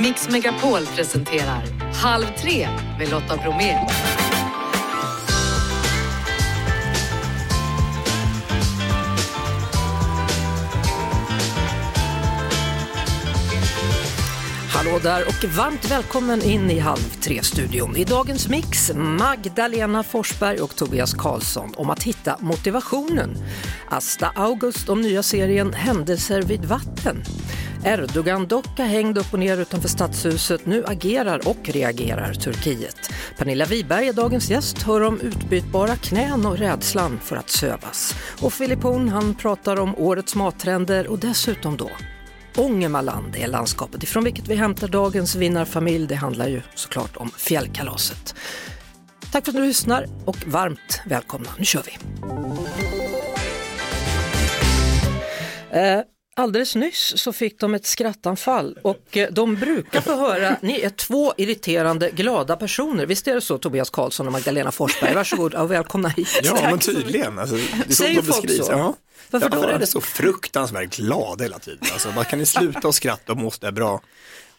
Mix Megapol presenterar Halv tre med Lotta Bromé. Hallå där och varmt välkommen in i Halv tre-studion. I dagens mix Magdalena Forsberg och Tobias Karlsson om att hitta motivationen. Asta August om nya serien Händelser vid vatten. Erdogan-docka hängd upp och ner utanför stadshuset. Nu agerar och reagerar Turkiet. Pernilla Wiberg är dagens gäst, hör om utbytbara knän och rädslan för att sövas. Och Filip Horn, han pratar om årets mattrender och dessutom då Ångermanland är landskapet ifrån vilket vi hämtar dagens vinnarfamilj. Det handlar ju såklart om fjällkalaset. Tack för att du lyssnar och varmt välkomna. Nu kör vi! Eh, Alldeles nyss så fick de ett skrattanfall och eh, de brukar få höra, ni är två irriterande glada personer. Visst är det så Tobias Karlsson och Magdalena Forsberg? Varsågod och välkomna hit. Ja, men tydligen. Alltså, det Säger folk så? Ja. Varför ja, då? är det så fruktansvärt glad hela tiden. Alltså, man kan ni sluta och skratta och måste bra.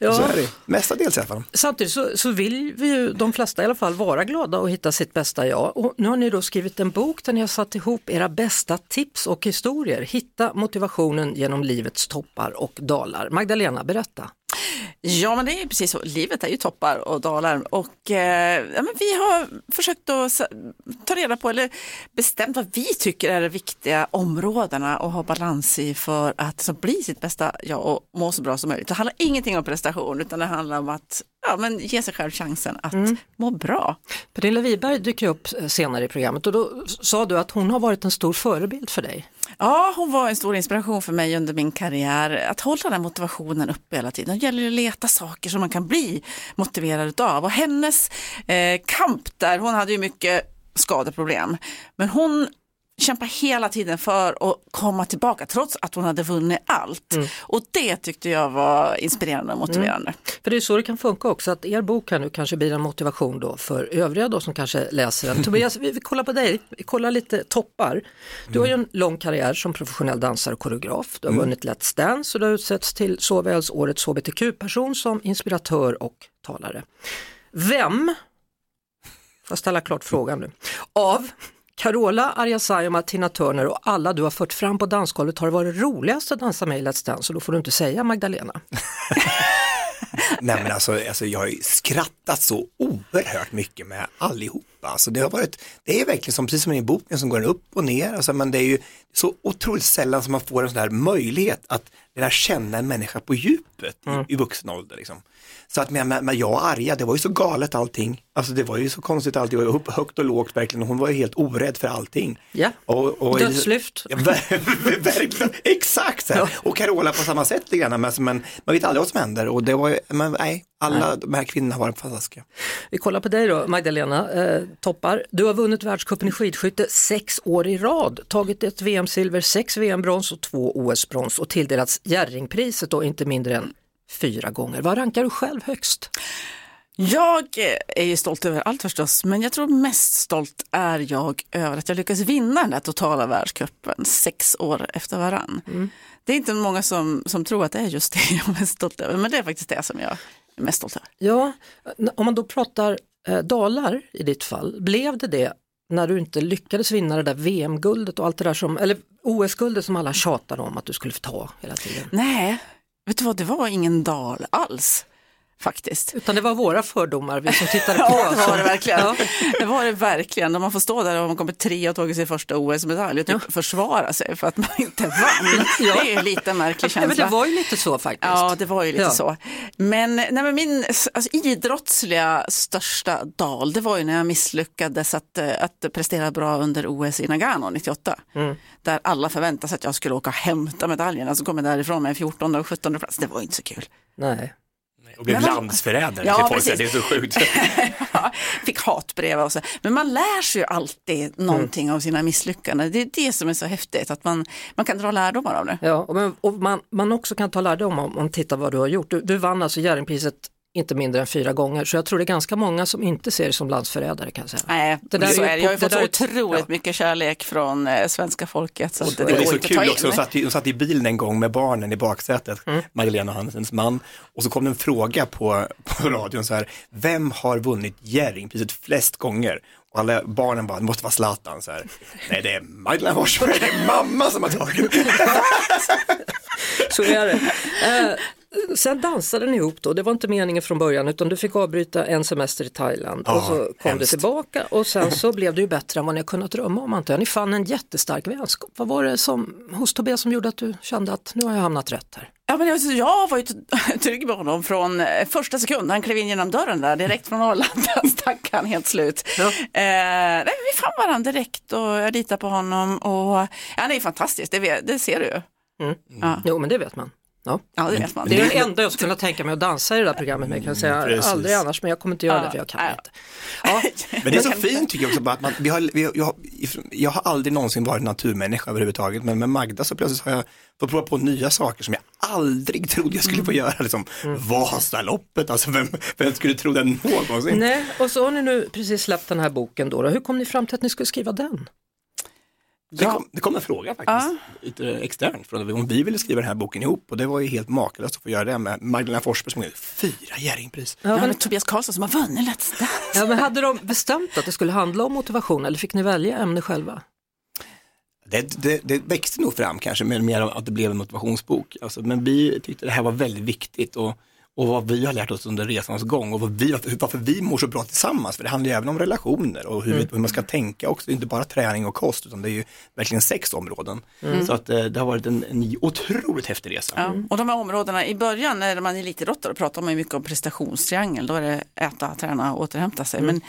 Ja. Så är det mestadels i alla fall. Samtidigt så, så vill vi ju, de flesta i alla fall, vara glada och hitta sitt bästa jag. Och nu har ni då skrivit en bok där ni har satt ihop era bästa tips och historier. Hitta motivationen genom livets toppar och dalar. Magdalena, berätta. Ja, men det är precis så. Livet är ju toppar och dalar och eh, ja, men vi har försökt att ta reda på eller bestämt vad vi tycker är de viktiga områdena att ha balans i för att så, bli sitt bästa jag och må så bra som möjligt. Det handlar ingenting om prestation utan det handlar om att ja, men ge sig själv chansen att må bra. Pernilla Wiberg dyker upp senare i programmet och då sa du att hon har varit en stor förebild för dig. Ja, hon var en stor inspiration för mig under min karriär. Att hålla den motivationen uppe hela tiden. Det gäller eller leta saker som man kan bli motiverad av. Och hennes eh, kamp där, hon hade ju mycket skadeproblem. Men hon kämpar hela tiden för att komma tillbaka trots att hon hade vunnit allt. Och det tyckte jag var inspirerande och motiverande. För det är så det kan funka också, att er bok här nu kanske blir en motivation då för övriga då som kanske läser den. Tobias, vi, vi kollar på dig, vi kollar lite toppar. Du har ju en lång karriär som professionell dansare och koreograf. Du har vunnit Let's Dance och du har utsetts till såväl årets hbtq-person som inspiratör och talare. Vem, får jag ställa klart frågan nu, av Carola, Arja Saijonmaa, Tina Turner och alla du har fört fram på dansgolvet har det varit roligast att dansa med i Let's Dance och då får du inte säga Magdalena. Nej, men alltså, alltså, jag har ju skrattat så oerhört mycket med allihopa. Alltså, det, har varit, det är verkligen som, precis som i boken som går upp och ner. Alltså, men det är ju så otroligt sällan som man får en sån här möjlighet att lära känna en människa på djupet i, i vuxen ålder. Liksom. Så att med, med, jag och Arja, det var ju så galet allting. Alltså det var ju så konstigt allting, det var ju högt och lågt verkligen. Hon var ju helt orädd för allting. Ja. Och, och, Dödslyft. Ja, ver- verkligen, exakt. Här. Och Carola på samma sätt lite grann, men, alltså, men man vet aldrig vad som händer och det var men nej, alla de här kvinnorna har varit fantastiska. Vi kollar på dig då, Magdalena, eh, toppar. Du har vunnit världscupen i skidskytte sex år i rad, tagit ett VM-silver, sex VM-brons och två OS-brons och tilldelats Jerringpriset då inte mindre än fyra gånger. Vad rankar du själv högst? Jag är ju stolt över allt förstås, men jag tror mest stolt är jag över att jag lyckades vinna den där totala världscupen sex år efter varann. Det är inte många som, som tror att det är just det jag är mest stolt över, men det är faktiskt det som jag är mest stolt över. Ja, om man då pratar eh, dalar i ditt fall, blev det det när du inte lyckades vinna det där VM-guldet och allt det där som, eller OS-guldet som alla tjatade om att du skulle få ta hela tiden? Nej, vet du vad, det var ingen dal alls faktiskt. Utan det var våra fördomar, vi som tittade på. Ja, det var det verkligen. Ja. Det var det verkligen. När man får stå där och man kommer tre och tagit sin första OS-medalj och typ försvara sig för att man inte vann. Ja. Det är ju lite märklig Ja, men känsla. det var ju lite så faktiskt. Ja, det var ju lite Ja. så. Men, nej, men min alltså, idrottsliga största dal, det var ju när jag misslyckades att, eh, att prestera bra under OS i Nagano 98. Mm. Där alla förväntade sig att jag skulle åka och hämta medaljerna, så kom jag därifrån med en 14 och 17 plats. Det var inte så kul. Nej. Och blev landsförrädare Ja, till folk, precis. det är så sjukt. Fick hatbrev och så. Men man lär sig ju alltid någonting av sina misslyckanden. Det är det som är så häftigt, att man, man kan dra lärdomar av det. Ja, och, men, och man, man också kan ta lärdom om, om titta vad du har gjort. Du, du vann alltså Jerringpriset inte mindre än fyra gånger. Så jag tror det är ganska många som inte ser det som landsförrädare kan jag säga. Nej, Det där så är det. Jag har ju fått det där är- så otroligt ja. mycket kärlek från eh, svenska folket. Så det, Och det är så kul också, de satt, de satt i bilen en gång med barnen i baksätet, Mm. Magdalena och hans man, och så kom det en fråga på, på radion så här, vem har vunnit Jerringpriset flest gånger? Och alla barnen bara, det måste vara Zlatan, så här, nej det är Magdalena Forsberg, det är mamma som har tagit. Så är det. Eh, sen dansade ni ihop då, det var inte meningen från början utan du fick avbryta en semester i Thailand och Ja, så kom du hemskt. tillbaka och sen så blev det ju bättre än vad ni har kunnat drömma om antar jag. Ni fann en jättestark vänskap. Vad var det som, hos Tobias som gjorde att du kände att nu har jag hamnat rätt här? Ja, men jag, jag var ju trygg med honom från eh, första sekund. Han klev in genom dörren där direkt från Arlanda. Stack han helt slut. Ja. Eh, nej, vi fann varandra direkt och jag litar på honom. Och, ja, han är ju fantastisk, det, det ser du ju. Ja, Jo men det vet man. Ja. ja, det vet man. Det är det enda jag skulle kunna tänka mig att dansa i det där programmet med kan jag säga. Precis. Aldrig annars men jag kommer inte göra det för jag kan Ja. inte. Ja. Men det är så fint tycker jag också, bara att man, vi har, vi har, jag, har, jag har aldrig någonsin varit naturmänniska överhuvudtaget, men med Magda så plötsligt har jag fått prova på nya saker som jag aldrig trodde jag skulle få göra. Liksom, Vasaloppet, alltså vem, vem skulle tro det någonsin? Nej, och så har ni nu precis släppt den här boken då. då. Hur kom ni fram till att ni skulle skriva den? Det kom, det kom en fråga faktiskt, lite externt, från om vi ville skriva den här boken ihop och det var ju helt makalöst att få göra det med Magdalena Forsberg som är fyra Jerringpris. Ja, Ja, men, men Tobias Karlsson som har vunnit Let's Dance. ja, men hade de bestämt att det skulle handla om motivation eller fick ni välja ämne själva? Det, det, det växte nog fram kanske, mer, mer att det blev en motivationsbok. Alltså, men vi tyckte det här var väldigt viktigt och, och vad vi har lärt oss under resans gång och vad vi, varför vi mår så bra tillsammans. För det handlar ju även om relationer och hur, hur man ska tänka också. Det är inte bara träning och kost utan det är ju verkligen sex områden. Så att eh, det har varit en, en otroligt häftig resa. Ja, och de här områdena, i början när man är elitidrottare pratar man ju mycket om prestationstriangel, då är det äta, träna och återhämta sig. Men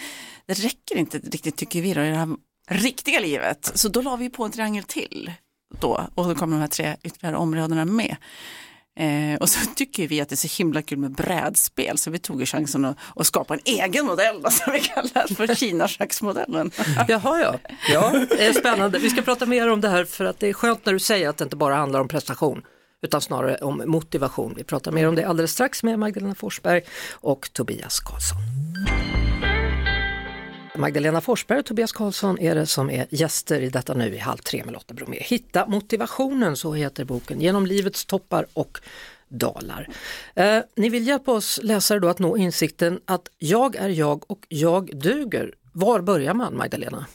det räcker inte riktigt tycker vi då, i det här riktiga livet. Så då la vi på en triangel till då och då kommer de här tre ytterligare områdena med. Eh, och så tycker vi att det är så himla kul med brädspel så vi tog ju chansen att, att skapa en egen modell som vi kallar för Kinaschacksmodellen. Jaha ja, ja det är spännande. Vi ska prata mer om det här för att det är skönt när du säger att det inte bara handlar om prestation utan snarare om motivation. Vi pratar mer om det alldeles strax med Magdalena Forsberg och Tobias Karlsson. Magdalena Forsberg och Tobias Karlsson är det som är gäster i detta nu i Halv tre med Lotta Bromé. Hitta motivationen, så heter boken, genom livets toppar och dalar. Eh, ni vill hjälpa oss läsare då att nå insikten att jag är jag och jag duger. Var börjar man Magdalena?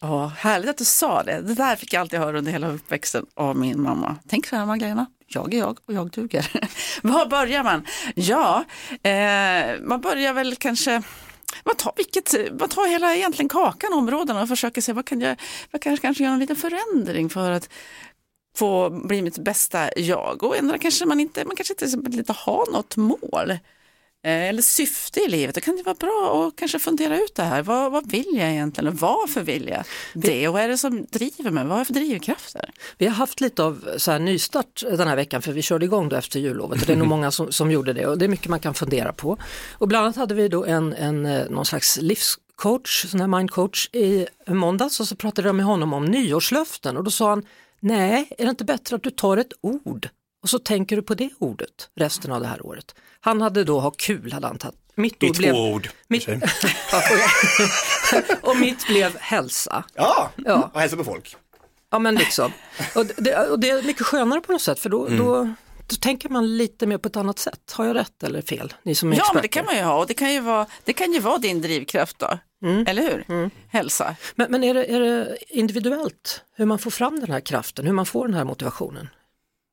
Ja, härligt att du sa det. Det där fick jag alltid höra under hela uppväxten av min mamma. Tänk så här Magdalena, jag är jag och jag duger. Var börjar man? Ja, eh, man börjar väl kanske man tar, vilket, man tar hela egentligen kakan, områdena och försöker se vad kan jag, vad kan jag kanske göra en liten förändring för att få bli mitt bästa jag. Och ändra kanske man inte, man kanske inte, liksom inte har något mål. Eh, eller syfte i livet. Då kan det vara bra att kanske fundera ut det här. Vad, vad vill jag egentligen och varför vill jag det? Och vad är det som driver mig? Vad har jag för drivkrafter? Vi har haft lite av så här nystart den här veckan för vi körde igång då efter jullovet och det är nog många som, som gjorde det och det är mycket man kan fundera på. Och bland annat hade vi då en, en eh, någon slags livscoach, sån här mindcoach i måndags och så pratade jag med honom om nyårslöften och då sa han nej, är det inte bättre att du tar ett ord och så tänker du på det ordet resten av det här året. Han hade då ha kul hade han tagit. Mitt ord två blev, ord. mitt, och mitt blev hälsa. Ja, Ja. och hälsa på folk. Ja men liksom. Och det, och det är mycket skönare på något sätt för då, Mm. då, då tänker man lite mer på ett annat sätt. Har jag rätt eller fel? Ni som är Ja, men det kan man ju ha och det kan ju vara, det kan ju vara din drivkraft då. Eller hur? Hälsa. Men, men är, det, är det individuellt hur man får fram den här kraften, hur man får den här motivationen?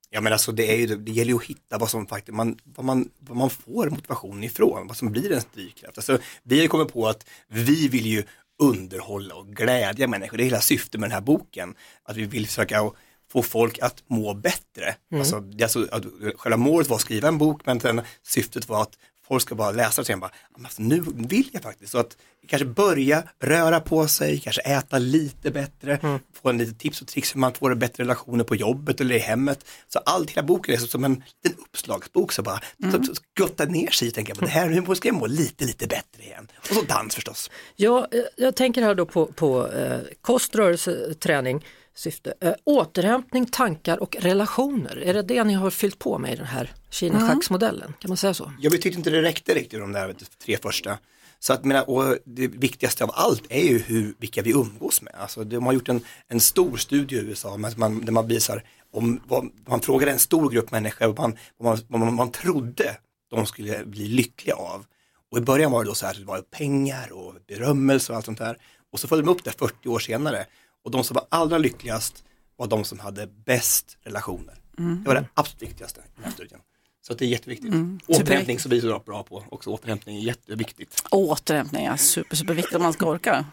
Ja men alltså det, är ju, det gäller ju att hitta vad som faktiskt, man, vad, man, vad man får motivation ifrån, vad som blir ens drivkraft. Alltså, vi har ju kommit på att vi vill ju underhålla och glädja människor, det är hela syftet med den här boken. Att vi vill försöka få folk att må bättre. Alltså, är alltså, att, själva målet var att skriva en bok men sen syftet var att folk ska bara läsa och säga bara, "Ja, men alltså, nu vill jag faktiskt. Så att kanske börja röra på sig, kanske äta lite bättre, få en lite tips och tricks hur man får bättre relationer på jobbet eller i hemmet. Så allt, hela boken är som en liten uppslagsbok så bara mm. så, så gotta ner sig jag, på det här, hur ska jag må lite, lite bättre igen. Och så dans förstås. Ja, eh, jag tänker här då på, på eh, kost, rörelse, träning. syfte. Äh, återhämtning, tankar och relationer, är det det ni har fyllt på med i den här Kina-schacksmodellen? Kan man säga så? Jag tyckte inte det räckte riktigt de där tre första. Så att, menar, och det viktigaste av allt är ju hur, vilka vi umgås med. Alltså, de har gjort en, en stor studie i USA man, där man visar, om, vad, man frågade en stor grupp människor vad man, vad man, vad man trodde de skulle bli lyckliga av. Och i början var det då så här, det var pengar och berömmelse och allt sånt där. Och så följde de upp det 40 år senare. Och de som var allra lyckligast var de som hade bäst relationer. Mm. Det var det absolut viktigaste i den här studien. Så det är jätteviktigt. Mm. Återhämtning som vi är så bra på också. Återhämtning är jätteviktigt. Återhämtning är super, superviktigt om man ska orka.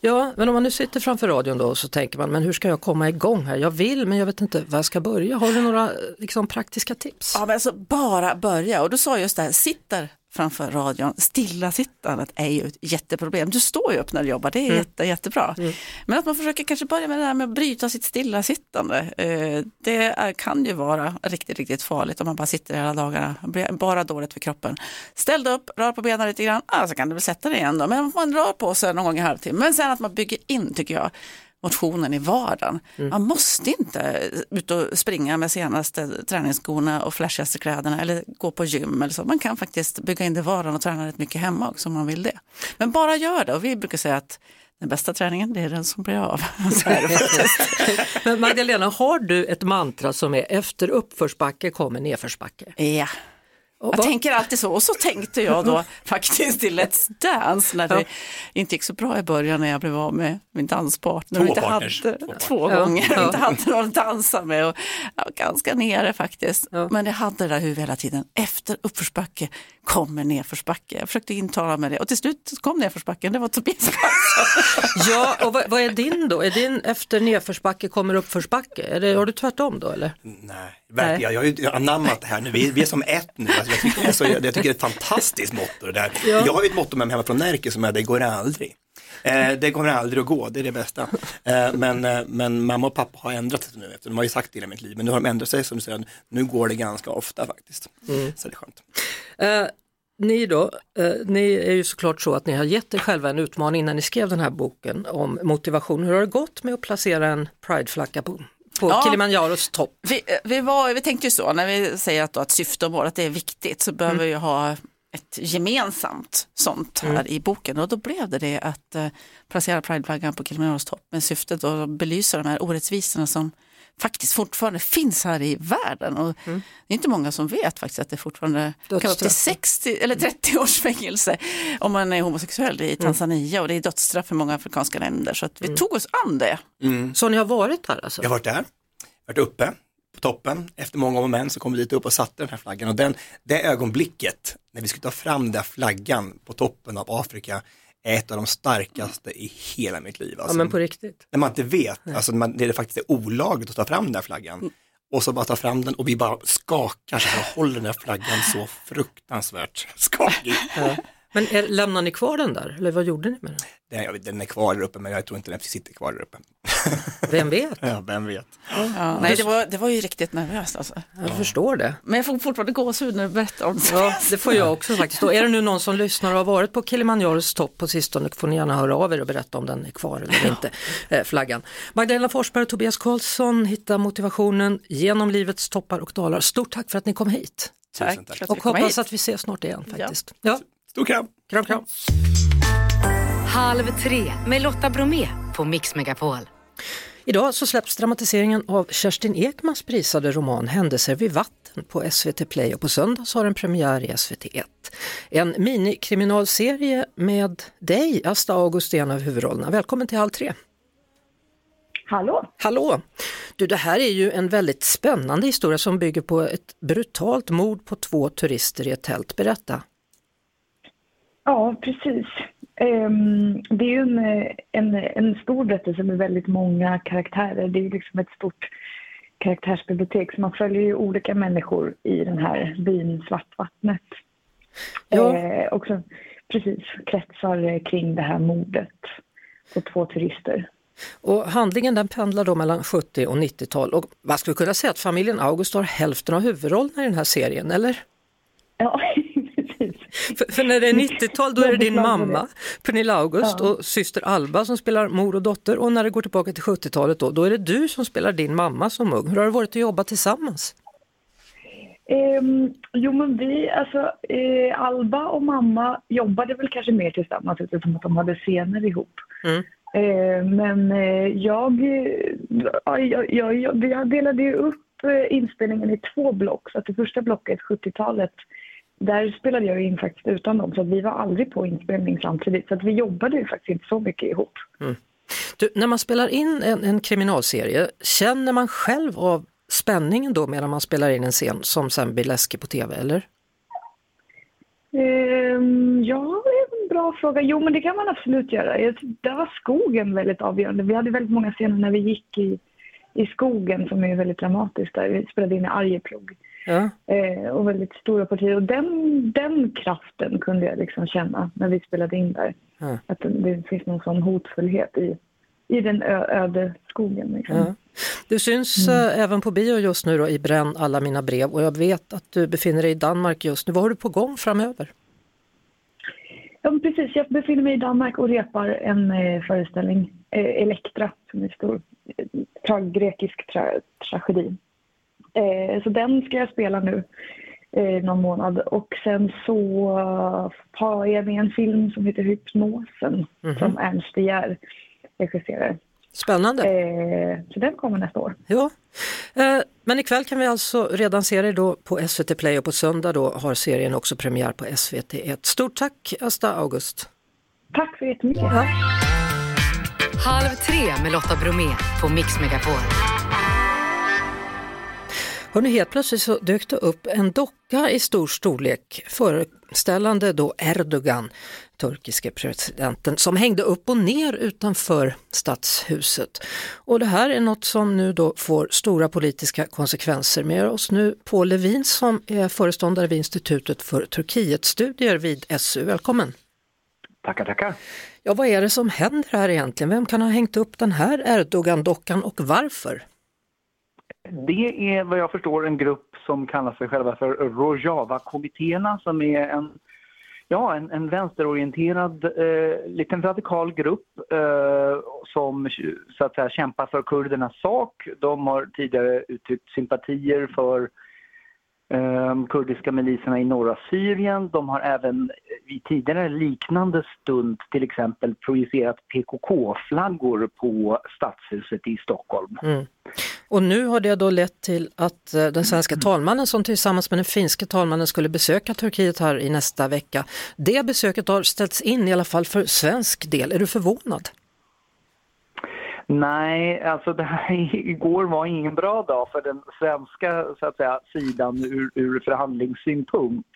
Ja, men om man nu sitter framför radion då så tänker man, men hur ska jag komma igång här? Jag vill, men jag vet inte var jag ska börja. Har du några liksom, praktiska tips? Ja, men alltså bara börja. Och du sa just det här, sitter framför radion. Stillasittandet är ju ett jätteproblem. Du står ju upp när du jobbar, det är mm. jätte, jättebra. Mm. Men att man försöker kanske börja med det här med att bryta sitt stillasittande. Eh, det kan ju vara riktigt, riktigt farligt om man bara sitter hela dagarna. Bara dåligt för kroppen. Ställ dig upp, rör på benen lite grann, ah, så kan du väl sätta dig igen då. Men man rör på sig någon gång i halvtimme. Men sen att man bygger in, tycker jag, motionen i vardagen. Mm. Man måste inte ut och springa med senaste träningsskorna och flashigaste kläderna eller gå på gym eller så. Man kan faktiskt bygga in det i vardagen och träna rätt mycket hemma också om man vill det. Men bara gör det och vi brukar säga att den bästa träningen det är den som blir av. Men Magdalena, har du ett mantra som är efter uppförsbacke kommer nedförsbacke? Ja, jag Va? tänker alltid så och så tänkte jag då faktiskt i Let's Dance när det inte gick så bra i början när jag blev av med min danspartner. Två inte partners. Hade, två, två gånger, ja. inte hade någon att dansa med och ja, ganska nere faktiskt. Ja. Men jag hade det där huvudet hela tiden, efter uppförsbacke kommer nedförsbacke. Jag försökte intala mig det och till slut kom nedförsbacken, det var Tobias Ja, och vad, vad, är din då? Är din efter nedförsbacke kommer uppförsbacke? Är det, har du tvärtom då eller? Nej, verkligen. Jag har ju anammat det här nu, vi, vi är som ett nu. Alltså, jag, tycker det är så, jag, jag tycker det är ett fantastiskt motto det där. Ja. Jag har ju ett motto med mig hemma från Närke som är det går aldrig. Eh, det kommer aldrig att gå, det är det bästa. Eh, men, eh, men mamma och pappa har ändrat sig nu, efter de har ju sagt det i mitt liv, men nu har de ändrat sig som du säger, nu går det ganska ofta faktiskt. Mm. Så det är skönt. Eh, ni då, eh, ni är ju såklart så att ni har gett er själva en utmaning när ni skrev den här boken om motivation. Hur har det gått med att placera en prideflagga på, på ja, Kilimanjaros topp? Vi, eh, vi, var, vi tänkte ju så, när vi säger att, då, att syfte och mål att det är viktigt så behöver mm. vi ha ett gemensamt sånt här mm. i boken och då blev det det att eh, placera prideflaggan på Kilimanjaros topp med syftet att belysa de här orättvisorna som faktiskt fortfarande finns här i världen. Och mm. Det är inte många som vet faktiskt att det fortfarande kan vara upp till 60 eller 30 års fängelse om man är homosexuell i mm. Tanzania mm. och det är dödsstraff i många afrikanska länder. Så att vi mm. tog oss an det. Mm. Så ni har varit här alltså? Jag har varit där, varit uppe på toppen. Efter många om men så kom vi dit upp och satte den här flaggan och den, det ögonblicket när vi skulle ta fram den där flaggan på toppen av Afrika är ett av de starkaste i hela mitt liv. Alltså, ja men på riktigt. När man inte vet, alltså man, det är faktiskt är olagligt att ta fram den där flaggan. Mm. Och så bara ta fram den och vi bara skakar så här håller den där flaggan så fruktansvärt skakig. Men är, lämnar ni kvar den där eller vad gjorde ni med den? Den, den är kvar där uppe men jag tror inte den sitter kvar där uppe. Vem vet? Ja, vem vet. Ja, nej, det var, det var ju riktigt nervöst alltså. Jag ja. förstår det. Men jag får fortfarande gåshud när du berättar om det. Ja, det får jag också faktiskt. Och är det nu någon som lyssnar och har varit på Kilimanjaros topp på sistone får ni gärna höra av er och berätta om den är kvar eller inte, eh, flaggan. Magdalena Forsberg och Tobias Karlsson hittar motivationen genom livets toppar och dalar. Stort tack för att ni kom hit. Tack. tack. Och hoppas hit. att vi ses snart igen faktiskt. Ja. ja. Stor kram. Kram, kram. Halv tre med Lotta Bromé på Mix Megapol. Idag så släpps dramatiseringen av Kerstin Ekmans prisade roman Händelser vid vatten på SVT Play och på söndag så har den premiär i SVT1. En minikriminalserie med dig, Asta August, en av huvudrollerna. Välkommen till Halv tre. Hallå! Hallå! Du, det här är ju en väldigt spännande historia som bygger på ett brutalt mord på två turister i ett tält. Berätta! Ja, precis. Um, det är ju en, en, en stor berättelse med väldigt många karaktärer. Det är ju liksom ett stort karaktärsbibliotek så man följer ju olika människor i den här byn Svartvattnet. Ja. Eh, också precis kretsar kring det här mordet på två turister. Och handlingen den pendlar då mellan 70 och 90-tal och vad skulle kunna säga att familjen August har hälften av huvudrollerna i den här serien, eller? Ja, För, för, när det är 90-tal då är det din mamma, Pernilla August ja. och syster Alba som spelar mor och dotter och när det går tillbaka till 70-talet då, då är det du som spelar din mamma som ung. Hur har det varit att jobba tillsammans? Um, jo men vi, alltså uh, Alba och mamma jobbade väl kanske mer tillsammans eftersom att de hade scener ihop. Mm. Uh, men uh, jag, jag, jag, jag, delade ju upp inspelningen i två block. Så att det första blocket, 70-talet, där spelade jag in faktiskt utan dem. Så vi var aldrig på inspelning samtidigt. Så att vi jobbade ju faktiskt inte så mycket ihop. Mm. Du, när man spelar in en, en kriminalserie, känner man själv av spänningen då medan man spelar in en scen som sen blir läskig på tv, eller? Um, ja, det är en bra fråga. Jo, men det kan man absolut göra. Där var skogen väldigt avgörande. Vi hade väldigt många scener när vi gick i, i skogen som är väldigt dramatiskt. Där. Vi spelade in i Arjeplog. Ja. Eh, och väldigt stora partier. Och den, den kraften kunde jag liksom känna när vi spelade in där. Ja. Att det, det finns någon sån hotfullhet i, i den öde skogen. Liksom. Ja. Du syns mm. äh, även på bio just nu då, i Bränn alla mina brev och jag vet att du befinner dig i Danmark just nu. Vad har du på gång framöver? Ja, precis. Jag befinner mig i Danmark och repar en eh, föreställning, eh, Elektra, som är en stor eh, grekisk tra tragedi. Eh, så den ska jag spela nu eh, någon månad. Och sen så har jag med en film som heter Hypnosen mm -hmm. som Ernst De Geer regisserar. Spännande. Eh, så den kommer nästa år. Ja. Eh, men ikväll kan vi alltså redan se dig då på SVT Play och på söndag då har serien också premiär på SVT1. Stort tack Asta August. Tack så jättemycket. Ja. Halv tre med Lotta Bromé på Mix Megapol. Hörrni, helt plötsligt så dök det upp en docka i stor storlek föreställande då Erdogan, turkiske presidenten, som hängde upp och ner utanför stadshuset. Och det här är något som nu då får stora politiska konsekvenser. Med oss nu Paul Levin som är föreståndare vid Institutet för Turkietstudier vid SU. Välkommen! Tackar, tackar! Ja, vad är det som händer här egentligen? Vem kan ha hängt upp den här Erdogan-dockan och varför? Det är vad jag förstår en grupp som kallar sig själva för Rojava-kommittéerna som är en, ja, en, en vänsterorienterad eh, liten radikal grupp eh, som så att säga kämpar för kurdernas sak. De har tidigare uttryckt sympatier för eh, kurdiska miliserna i norra Syrien. De har även vid tidigare liknande stund till exempel projicerat PKK-flaggor på stadshuset i Stockholm. Mm. Och nu har det då lett till att eh, den svenska talmannen som tillsammans med den finska talmannen skulle besöka Turkiet här i nästa vecka, det besöket har ställts in i alla fall för svensk del. Är du förvånad? Nej, alltså det här igår var ingen bra dag för den svenska så att säga, sidan ur, ur förhandlingssynpunkt.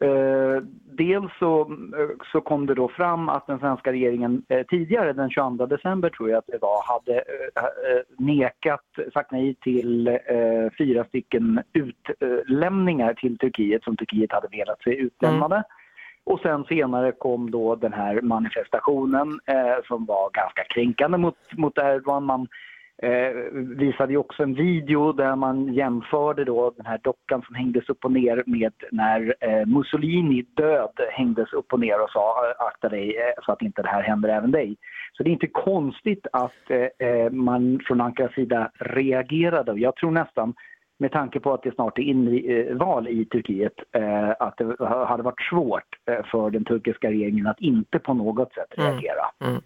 Eh, dels så, eh, så kom det då fram att den svenska regeringen eh, tidigare, den 22 december tror jag att det var, hade eh, eh nekat, sagt nej till eh, fyra stycken utlämningar till Turkiet som Turkiet hade velat se utlämnade. Mm. Och sen senare kom då den här manifestationen som var ganska kränkande mot, mot Erdogan. Man visade ju också en video där man jämförde då den här dockan som hängdes upp och ner med när eh, Mussolini död hängdes upp och ner och sa eh, akta dig eh, så att inte det här händer även dig. Så det är inte konstigt att eh, eh man från Ankaras sida reagerade. Jag tror nästan med tanke på att det snart är inval i Turkiet, att det hade varit svårt för den turkiska regeringen att inte på något sätt mm. reagera. Mm. Mm.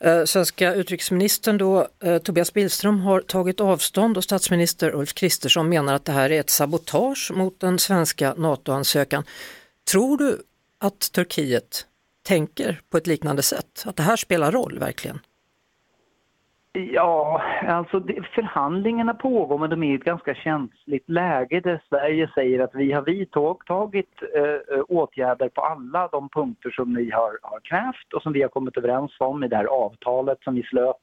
Eh, svenska utrikesministern då, eh, Tobias Billström har tagit avstånd och statsminister Ulf Kristersson menar att det här är ett sabotage mot den svenska NATO-ansökan. Tror du att Turkiet tänker på ett liknande sätt? Att det här spelar roll verkligen? Ja, alltså det, förhandlingarna pågår men de är i ett ganska känsligt läge där Sverige säger att vi har vidtagit eh, eh, åtgärder på alla de punkter som ni har, har krävt och som vi har kommit överens om i det här avtalet som vi slöt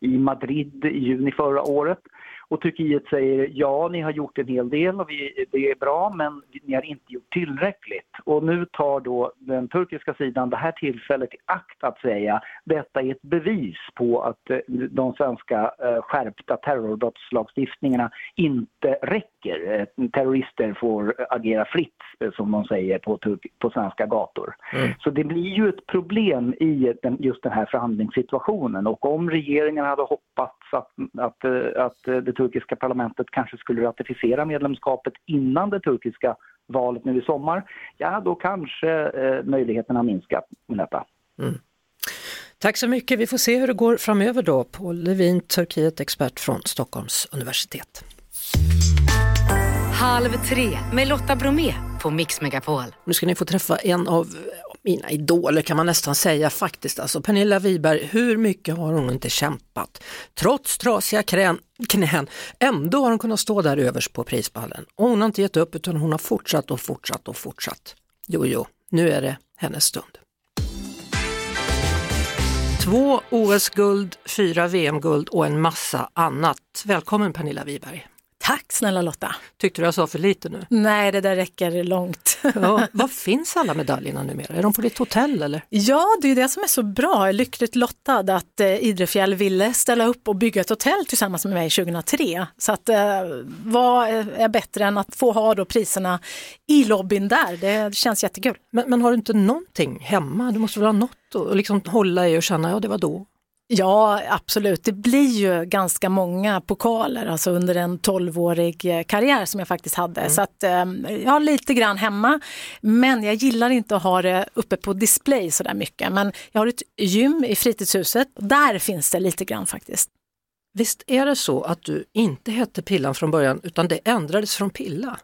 i Madrid i juni förra året. Och Turkiet säger ja, ni har gjort en hel del och vi, det är bra men ni har inte gjort tillräckligt. Och nu tar då den turkiska sidan det här tillfället i akt att säga detta är ett bevis på att eh, de svenska eh, skärpta terrorbrottslagstiftningarna inte räcker. Eh, terrorister får agera fritt som de säger på, turk- på svenska gator. Så det blir ju ett problem i den, just den här förhandlingssituationen och om regeringen hade hoppats att, att, att det turkiska parlamentet kanske skulle ratificera medlemskapet innan det turkiska valet nu i sommar, ja då kanske eh, möjligheterna minskat med detta. Tack så mycket. Vi får se hur det går framöver då. Paul Levin, Turkiet, expert från Stockholms universitet. Halv tre med Lotta Bromé på Mix Megapol. Nu ska ni få träffa en av mina idoler kan man nästan säga faktiskt. Alltså Pernilla Wiberg, hur mycket har hon inte kämpat? Trots trasiga krän, knän, ändå har hon kunnat stå där överst på prispallen. Och hon har inte gett upp utan hon har fortsatt och fortsatt och fortsatt. Jo, jo, nu är det hennes stund. Två OS-guld, fyra VM-guld och en massa annat. Välkommen Pernilla Wiberg. Tack snälla Lotta. Tyckte du jag sa för lite nu? Nej, det där räcker långt. Ja, var finns alla medaljerna numera? Är de på ditt hotell eller? Ja, det är det som är så bra. Jag är lyckligt lottad att eh, Idrefjäll ville ställa upp och bygga ett hotell tillsammans med mig 2003. Så att eh, vad är bättre än att få ha då priserna i lobbyn där? Det känns jättekul. Men, men har du inte någonting hemma? Du måste väl ha något att liksom hålla i och känna, ja det var då. Ja, absolut. Det blir ju ganska många pokaler alltså under en 12-årig eh, karriär som jag faktiskt hade. Så att, eh, jag har lite grann hemma, men jag gillar inte att ha det uppe på display så där mycket. Men jag har ett gym i fritidshuset. Där finns det lite grann faktiskt. Visst är det så att du inte hette Pillan från början utan det ändrades från Pilla?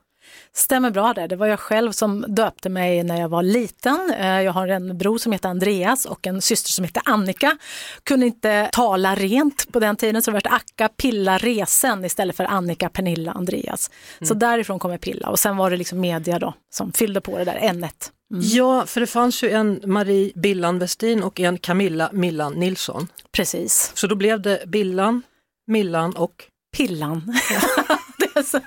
Stämmer bra där. Det var jag själv som döpte mig när jag var liten. Eh, Jag har en bror som heter Andreas och en syster som heter Annika. Kunde inte tala rent på den tiden så det var Akka, Pilla, Resen istället för Annika, Pernilla, Andreas. Så därifrån kommer Pilla och sen var det liksom media då som fyllde på det där n-et. Ja, för det fanns ju en Marie Billan Westin och en Camilla Millan Nilsson. Precis. Så då blev det Billan, Millan och Pillan. det så.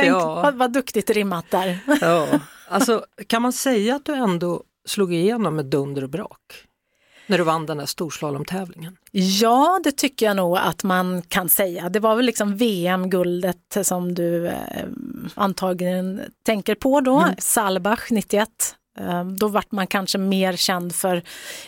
Tänk Ja. vad, vad duktigt rimmat där. Ja, alltså kan man säga att du ändå slog igenom med dunder och brak? När du vann den där storslalomtävlingen? Ja, det tycker jag nog att man kan säga. Det var väl liksom VM-guldet som du eh, antagligen tänker på då, Salbach 91. Eh, Då vart man kanske mer känd för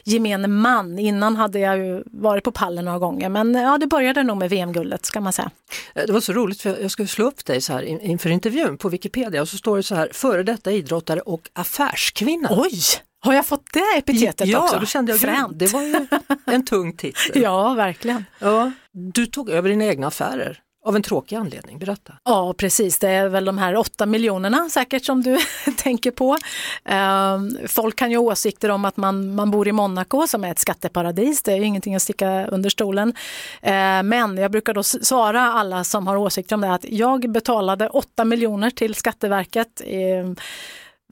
gemene man. Innan hade jag ju varit på pallen några gånger, men ja, det började nog med VM-guldet ska man säga. Eh, Det var så roligt för jag skulle slå upp dig så här in- inför intervjun på Wikipedia och så står det så här, före detta idrottare och affärskvinna. Oj, har jag fått det epitetet ja, också? då kände jag, Fränt. det var ju en tung titel. Ja, verkligen. Ja. Du tog över dina egna affärer av en tråkig anledning, berätta. Ja, precis. Det är väl de här åtta miljonerna säkert som du tänker på. Ehm, folk kan ju ha åsikter om att man, man bor i Monaco som är ett skatteparadis. Det är ju ingenting att sticka under stolen. Ehm, men jag brukar då svara alla som har åsikter om det att jag betalade åtta miljoner till Skatteverket. Ehm,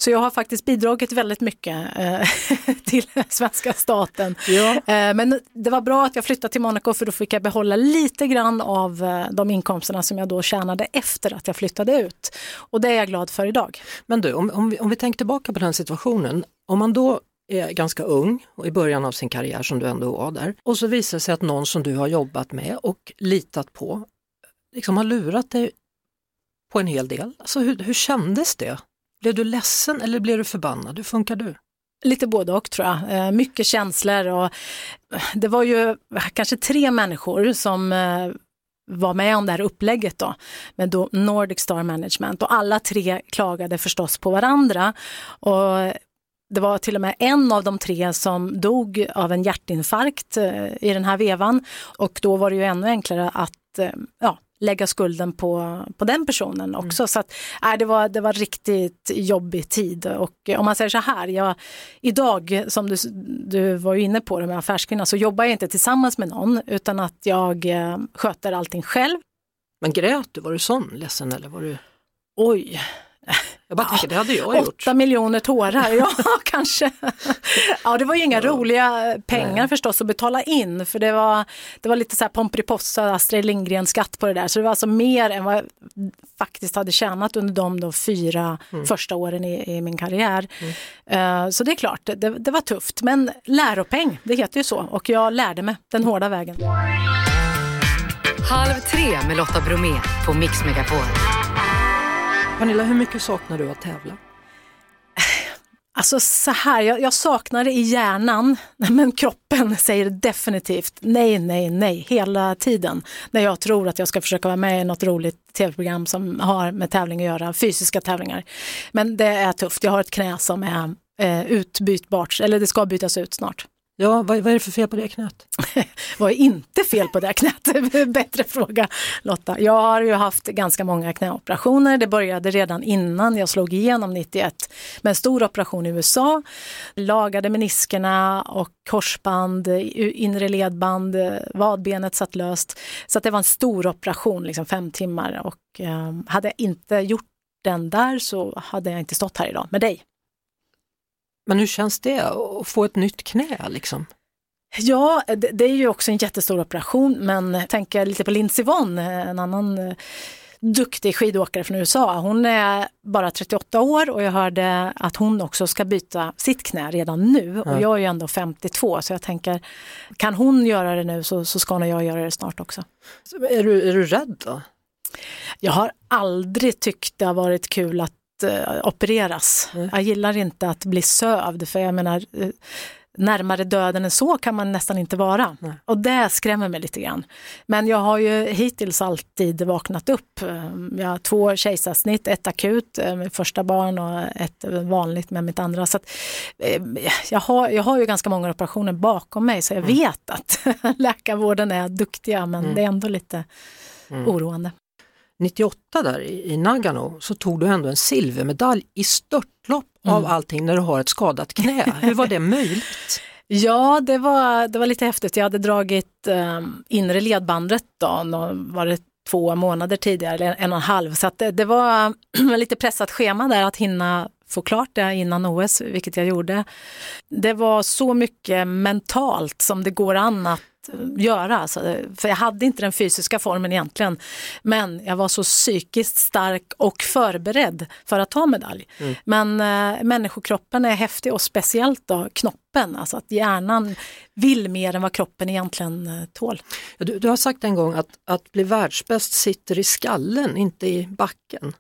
så jag har faktiskt bidragit väldigt mycket eh, till svenska staten. Ja. Eh, Men det var bra att jag flyttade till Monaco för då fick jag behålla lite grann av eh, de inkomsterna som jag då tjänade efter att jag flyttade ut. Och det är jag glad för idag. Men du, om, om, vi, om vi tänker tillbaka på den situationen, om man då är ganska ung och i början av sin karriär som du ändå var där och så visar det sig att någon som du har jobbat med och litat på liksom har lurat dig på en hel del. Alltså hur, hur kändes det? Blev du ledsen eller blev du förbannad? Hur funkar du? Lite både och tror jag. Eh, mycket känslor och eh, det var ju kanske tre människor som eh, var med om det här upplägget då med då Nordic Star Management och alla tre klagade förstås på varandra. Och det var till och med en av de tre som dog av en hjärtinfarkt i den här vevan och då var det ju ännu enklare att ja, lägga skulden på, på den personen också. Så att, äh, det, var, det var riktigt jobbig tid och om man säger så här, jag, idag som du, du var inne på det med affärskvinna så jobbar jag inte tillsammans med någon utan att jag eh, sköter allting själv. Men grät du? Var du sån ledsen eller var du? Oj, Jag bara tänker, det hade jag gjort. Åtta miljoner tårar, ja kanske. Ja, det var ju inga roliga pengar Nej. förstås att betala in, för det var, det var lite så här Pomperipossa, Astrid Lindgren-skatt på det där, så det var alltså mer än vad jag faktiskt hade tjänat under de då fyra Mm. första åren i, i min karriär. Eh, så det är klart, det, det var tufft, men läropeng, det heter ju så, och jag lärde mig den hårda vägen. Halv tre med Lotta Bromé på Mix Megapol. Pernilla, hur mycket saknar du att tävla? Alltså så här, jag, jag saknar det i hjärnan, men kroppen säger definitivt nej, nej, nej hela tiden. När jag tror att jag ska försöka vara med i något roligt tv-program som har med tävling att göra, fysiska tävlingar. Men det är tufft, jag har ett knä som är eh, utbytbart, eller det ska bytas ut snart. Ja, vad, vad är det för fel på det knät? Vad är inte fel på det knät? Bättre fråga Lotta. Jag har ju haft ganska många knäoperationer. Det började redan innan jag slog igenom 91 med en stor operation i USA. Lagade meniskerna och korsband, inre ledband, vadbenet satt löst. Så att det var en stor operation, liksom fem timmar. Och eh, hade jag inte gjort den där så hade jag inte stått här idag med dig. Men hur känns det att få ett nytt knä liksom? Ja, det, det är ju också en jättestor operation, men tänker lite på Lindsey Vonn, en annan eh, duktig skidåkare från USA. Hon är bara 38 år och jag hörde att hon också ska byta sitt knä redan nu och jag är ju ändå 52 så jag tänker kan hon göra det nu så, så ska nog jag göra det snart också. Är du, är du rädd då? Jag har aldrig tyckt det har varit kul att eh, opereras. Jag gillar inte att bli sövd för jag menar eh, närmare döden än så kan man nästan inte vara. Och det skrämmer mig lite grann. Men jag har ju hittills alltid vaknat upp. Eh, Jag har två kejsarsnitt, ett akut eh, med första barn och ett vanligt med mitt andra. Så att, jag, har, jag har ju ganska många operationer bakom mig så jag vet att läkarvården är duktiga men det är ändå lite oroande. 98 där i, i Nagano så tog du ändå en silvermedalj i störtlopp av allting när du har ett skadat knä. Hur var det möjligt? Ja, det var, det var lite häftigt. Jag hade dragit eh, inre ledbandet då, var det två månader tidigare, eller en och en halv. Så att det, det var lite pressat schema där att hinna få klart det innan OS, vilket jag gjorde. Det var så mycket mentalt som det går an att göra. Alltså, för jag hade inte den fysiska formen egentligen. Men jag var så psykiskt stark och förberedd för att ta medalj. Men eh, människokroppen är häftig och speciellt då knoppen, alltså att hjärnan vill mer än vad kroppen egentligen eh, tål. Du, du har sagt en gång att, att bli världsbäst sitter i skallen, inte i backen.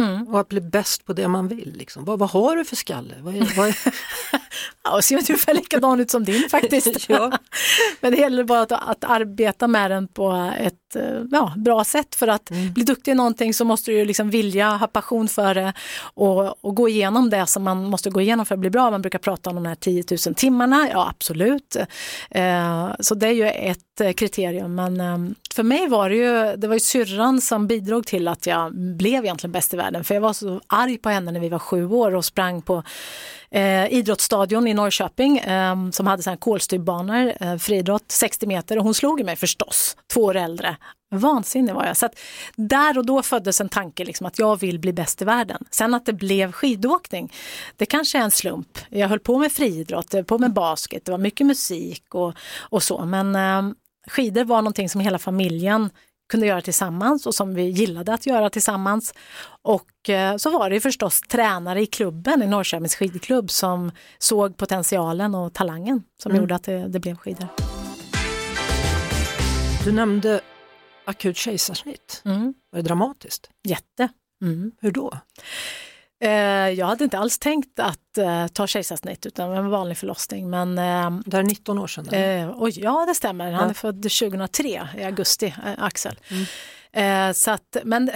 Mm. Och att bli bäst på det man vill. Liksom. Vad, vad har du för skalle? Vad är, vad är... Ja, ser ungefär likadan ut som din faktiskt. Ja. Men det gäller bara att, att arbeta med den på ett eh, ja, bra sätt. För att bli duktig i någonting så måste du ju liksom vilja, ha passion för det och, och gå igenom det som man måste gå igenom för att bli bra. Man brukar prata om de här 10 000 timmarna, ja absolut. Eh, så det är ju ett eh, kriterium. Men eh, för mig var det ju, det var ju syrran som bidrog till att jag blev egentligen bäst i världen. För jag var så arg på henne när vi var sju år och sprang på eh, idrottsstadion i Norrköping eh, som hade såna kolstyrbanor, eh, friidrott, 60 meter och hon slog mig förstås, två år äldre. Vansinnig var jag. Så att där och då föddes en tanke liksom att jag vill bli bäst i världen. Sen att det blev skidåkning, det kanske är en slump. Jag höll på med friidrott, på med basket, det var mycket musik och, och så. Men eh, skidor var någonting som hela familjen kunde göra tillsammans och som vi gillade att göra tillsammans. Och eh, så var det förstås tränare i klubben, i Norrköpings skidklubb, som såg potentialen och talangen som gjorde att det, det blev skidor. Du nämnde akut kejsarsnitt. Mm. Var det dramatiskt? Jätte. Mm. Hur då? Eh, jag hade inte alls tänkt att eh, ta kejsarsnitt utan en vanlig förlossning. Men eh, Det är 19 år sedan. Eh, ja, det stämmer. Han Ja. är född 2003 i augusti, eh, Axel. Eh, så att, men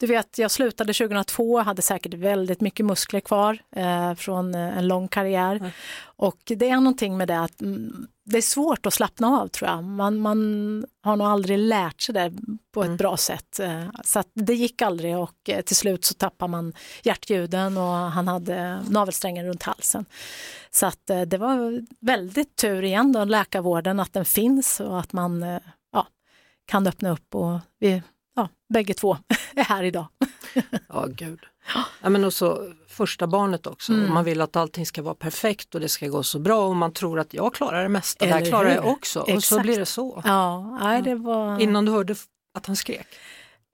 du vet, jag slutade 2002, hade säkert väldigt mycket muskler kvar eh, från eh, en lång karriär. Och det är någonting med det att mm, det är svårt att slappna av tror jag. Man, man har nog aldrig lärt sig det på ett bra sätt. Eh, så det gick aldrig och eh, till slut så tappar man hjärtljuden och han hade navelsträngen runt halsen. Så att det var väldigt tur igen då, läkarvården, att den finns och att man ja, kan öppna upp och vi, ja, bägge två är här idag. Ja, gud. Ja, men också första barnet också. Mm. Man vill att allting ska vara perfekt och det ska gå så bra och man tror att jag klarar det mesta, det här Eller klarar jag hur? också. Och så Exakt. blir det så. Ja, nej, det var... Innan du hörde att han skrek.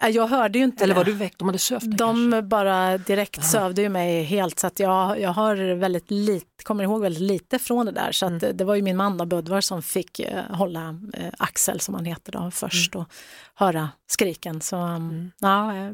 Ja, Jag hörde ju inte Eller det. var du väckt? De hade sövt dig De kanske? bara direkt sövde ju mig helt så att jag, jag har väldigt lite, kommer ihåg väldigt lite från det där. Så att det var ju min man Budvar som fick eh, hålla eh, Axel som han heter då först och höra skriken. Så um, ja, eh,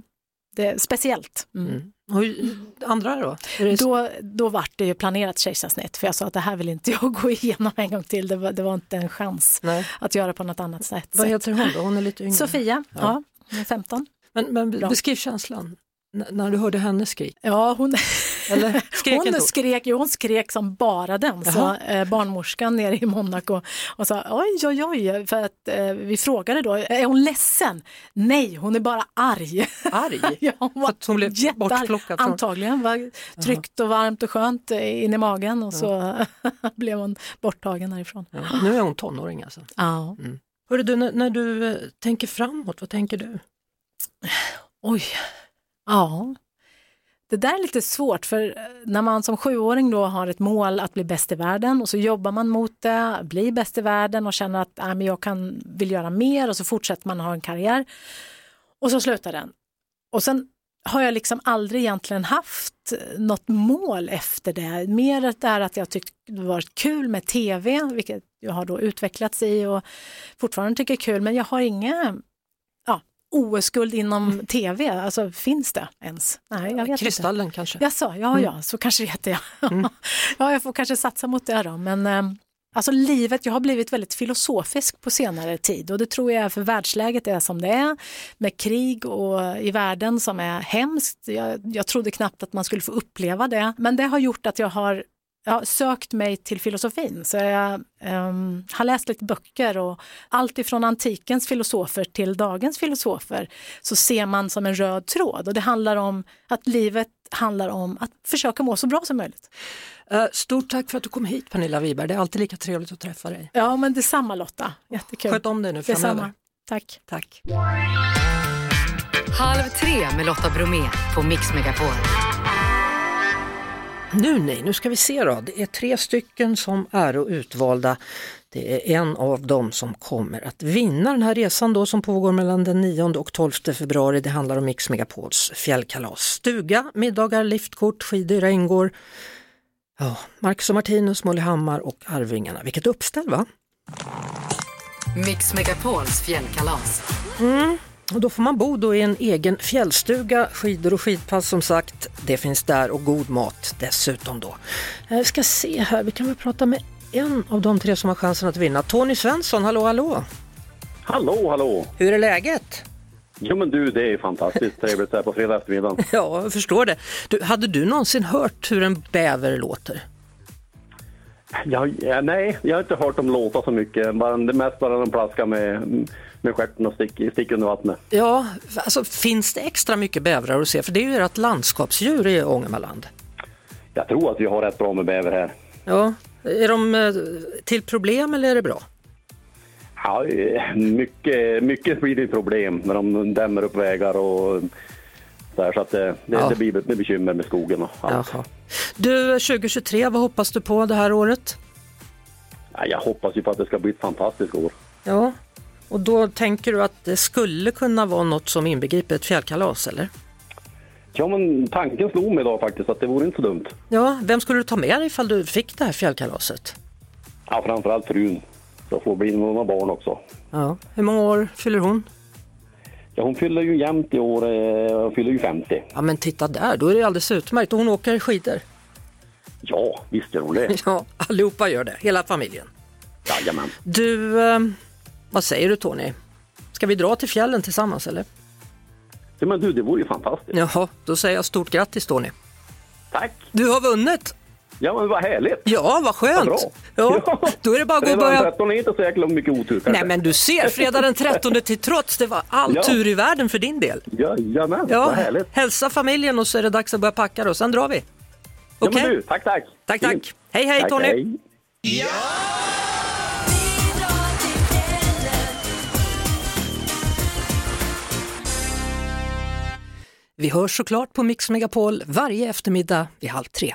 det är speciellt. Mm. Mm. Och andra då? Det... Då, då vart det ju planerat kejsarsnitt för jag sa att det här vill inte jag gå igenom en gång till. Det var, det var inte en chans Nej. att göra på något annat sätt. Vad heter hon då? Hon är lite yngre. Sofia, ja. är 15. Men, men beskriv känslan n- när du hörde henne skrik. Ja, hon, Eller skrek hon, skrek, jo, hon skrek som bara den, så Jaha. eh, barnmorskan nere i Monaco och sa oj, oj, oj, för att eh, vi frågade då, är hon ledsen? Nej, hon är bara arg. Arg? ja, hon var att hon blev bortplockad Antagligen, var tryggt och varmt och skönt eh, in i magen och så blev hon borttagen härifrån. Ja, nu är hon tonåring alltså. Ja. Hörru du, när, när du eh, tänker framåt, vad tänker du? Oj, ja. Det där är lite svårt för eh, när man som sjuåring då har ett mål att bli bäst i världen och så jobbar man mot det, blir bäst i världen och känner att äh, men jag kan, vill göra mer och så fortsätter man ha en karriär och så slutar den. Och sen har jag liksom aldrig egentligen haft eh, något mål efter det. Mer det där att jag tyckt det varit kul med tv, vilket jag har då utvecklats i och fortfarande tycker är kul, men jag har inga ja, OS-guld inom tv. Alltså finns det ens? Nej, jag vet Kristallen kanske? inte. Jaså, ja, ja, så kanske heter jag. ja, jag får kanske satsa mot det då, men eh, Alltså livet, jag har blivit väldigt filosofisk på senare tid och det tror jag är för världsläget är som det är med krig och i världen som är hemskt. Jag, jag trodde knappt att man skulle få uppleva det, men det har gjort att jag har jag har sökt mig till filosofin. Så jag ehm, har läst lite böcker och allt ifrån antikens filosofer till dagens filosofer så ser man som en röd tråd och det handlar om att livet handlar om att försöka må så bra som möjligt. Eh, Stort tack för att du kom hit Pernilla Wiberg, det är alltid lika trevligt att träffa dig. Ja, men detsamma Lotta. Jättekul. Sköt om dig nu framöver. Detsamma. Tack. Tack. Halv tre med Lotta Bromé på Mix Megapol. Nu nej, nu ska vi se då. Det är tre stycken som är utvalda. Det är en av dem som kommer att vinna den här resan då som pågår mellan den 9 och 12 februari. Det handlar om Mix Megapols fjällkalas. Stuga, middagar, liftkort, skidyra ingår. Ja, Marcus och Martinus, Molly Hammar och Arvingarna. Vilket uppställ va? Mix Megapols fjällkalas. Och då får man bo då i en egen fjällstuga, skidor och skidpass som sagt. Det finns där och god mat dessutom då. Jag ska se här, vi kan väl prata med en av de tre som har chansen att vinna. Tony Svensson, hallå hallå! Hallå, hallå! Hur är läget? Jo men du, det är fantastiskt trevligt här på fredag eftermiddag. Ja, jag förstår det. Du, hade du någonsin hört hur en bäver låter? Jag, ja, nej, jag har inte hört dem låta så mycket. Bara, det mest bara de plaskar med, med stjärten och sticker stick under vattnet. Ja, alltså finns det extra mycket bävrar att se? För det är ju ert landskapsdjur i Ångermanland. Jag tror att vi har rätt bra med bäver här. Ja, är de eh, till problem eller är det bra? Ja, eh, mycket, mycket blir det problem när de dämmer upp vägar och så här, så att det, det, Ja. det blir bekymmer med skogen och allt. Jaha. Du, 2023, vad hoppas du på det här året? Ja, jag hoppas ju på att det ska bli ett fantastiskt år. Ja, och då tänker du att det skulle kunna vara något som inbegriper ett fjällkalas eller? Ja, men tanken slog mig idag faktiskt att det vore inte så dumt. Ja, vem skulle du ta med dig ifall du fick det här fjällkalaset? Ja, framförallt frun. Så får bli några barn också. Ja, hur många år fyller hon? Ja, hon fyller ju jämnt i år. eh, Hon fyller ju 50. Ja men titta där, då är det alldeles utmärkt och hon åker skidor. Ja, visst gör hon det. Ja, allihopa gör det, hela familjen. Jajamän. Du, eh, vad säger du Tony? Ska vi dra till fjällen tillsammans eller? Ja, men du, det vore ju fantastiskt. Jaha, då säger jag stort grattis Tony. Tack! Du har vunnit! Ja, men vad härligt! Ja, vad skönt! Vad bra. Ja, då är det bara att gå och börja 13 är inte så jäkla mycket otur kanske. Nej men du ser, fredag den 13 till trots, det var all Ja. tur i världen för din del. Jajamän, Ja, vad härligt. hälsa familjen och så är det dags att börja packa då, sen drar vi. Ja, Okej? men du, tack, tack. Tack, tack. Fint. Hej, hej, tack, Tony. Hej. Vi hörs såklart på Mix Megapol varje eftermiddag vid halv tre.